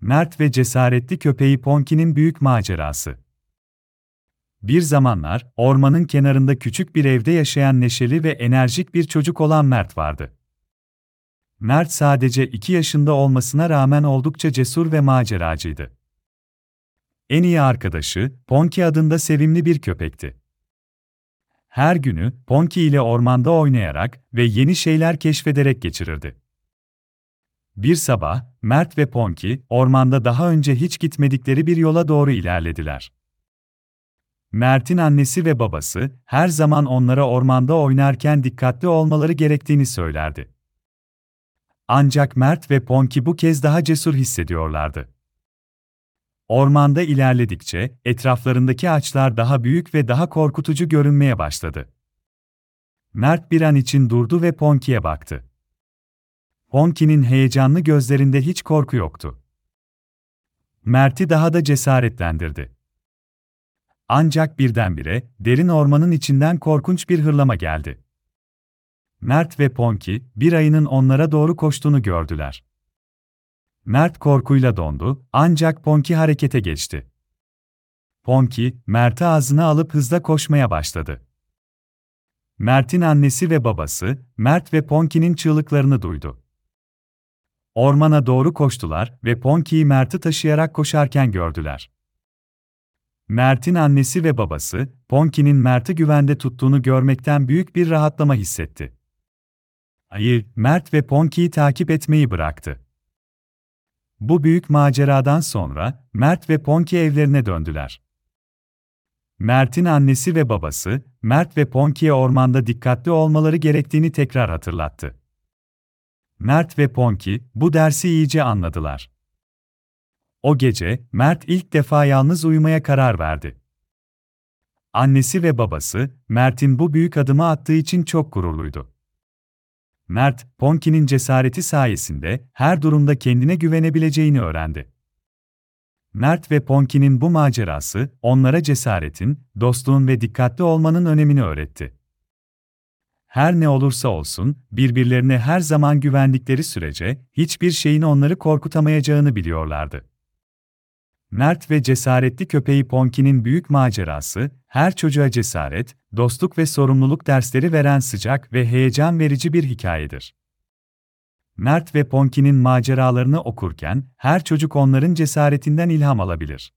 Mert ve cesaretli köpeği Ponki'nin büyük macerası. Bir zamanlar, ormanın kenarında küçük bir evde yaşayan neşeli ve enerjik bir çocuk olan Mert vardı. Mert sadece 2 yaşında olmasına rağmen oldukça cesur ve maceracıydı. En iyi arkadaşı, Ponki adında sevimli bir köpekti. Her günü, Ponki ile ormanda oynayarak ve yeni şeyler keşfederek geçirirdi. Bir sabah, Mert ve Ponki, ormanda daha önce hiç gitmedikleri bir yola doğru ilerlediler. Mert'in annesi ve babası, her zaman onlara ormanda oynarken dikkatli olmaları gerektiğini söylerdi. Ancak Mert ve Ponki bu kez daha cesur hissediyorlardı. Ormanda ilerledikçe, etraflarındaki ağaçlar daha büyük ve daha korkutucu görünmeye başladı. Mert bir an için durdu ve Ponki'ye baktı. Ponki'nin heyecanlı gözlerinde hiç korku yoktu. Mert'i daha da cesaretlendirdi. Ancak birdenbire, derin ormanın içinden korkunç bir hırlama geldi. Mert ve Ponki, bir ayının onlara doğru koştuğunu gördüler. Mert korkuyla dondu, ancak Ponki harekete geçti. Ponki, Mert'i ağzına alıp hızla koşmaya başladı. Mert'in annesi ve babası, Mert ve Ponki'nin çığlıklarını duydu. Ormana doğru koştular ve Ponki'yi Mert'i taşıyarak koşarken gördüler. Mert'in annesi ve babası, Ponki'nin Mert'i güvende tuttuğunu görmekten büyük bir rahatlama hissetti. Ayı, Mert ve Ponki'yi takip etmeyi bıraktı. Bu büyük maceradan sonra, Mert ve Ponki evlerine döndüler. Mert'in annesi ve babası, Mert ve Ponki'ye ormanda dikkatli olmaları gerektiğini tekrar hatırlattı. Mert ve Ponki, bu dersi iyice anladılar. O gece, Mert ilk defa yalnız uyumaya karar verdi. Annesi ve babası, Mert'in bu büyük adımı attığı için çok gururluydu. Mert, Ponki'nin cesareti sayesinde her durumda kendine güvenebileceğini öğrendi. Mert ve Ponki'nin bu macerası, onlara cesaretin, dostluğun ve dikkatli olmanın önemini öğretti. Her ne olursa olsun, birbirlerine her zaman güvendikleri sürece, hiçbir şeyin onları korkutamayacağını biliyorlardı. Mert ve cesaretli köpeği Ponki'nin büyük macerası, her çocuğa cesaret, dostluk ve sorumluluk dersleri veren sıcak ve heyecan verici bir hikayedir. Mert ve Ponki'nin maceralarını okurken, her çocuk onların cesaretinden ilham alabilir.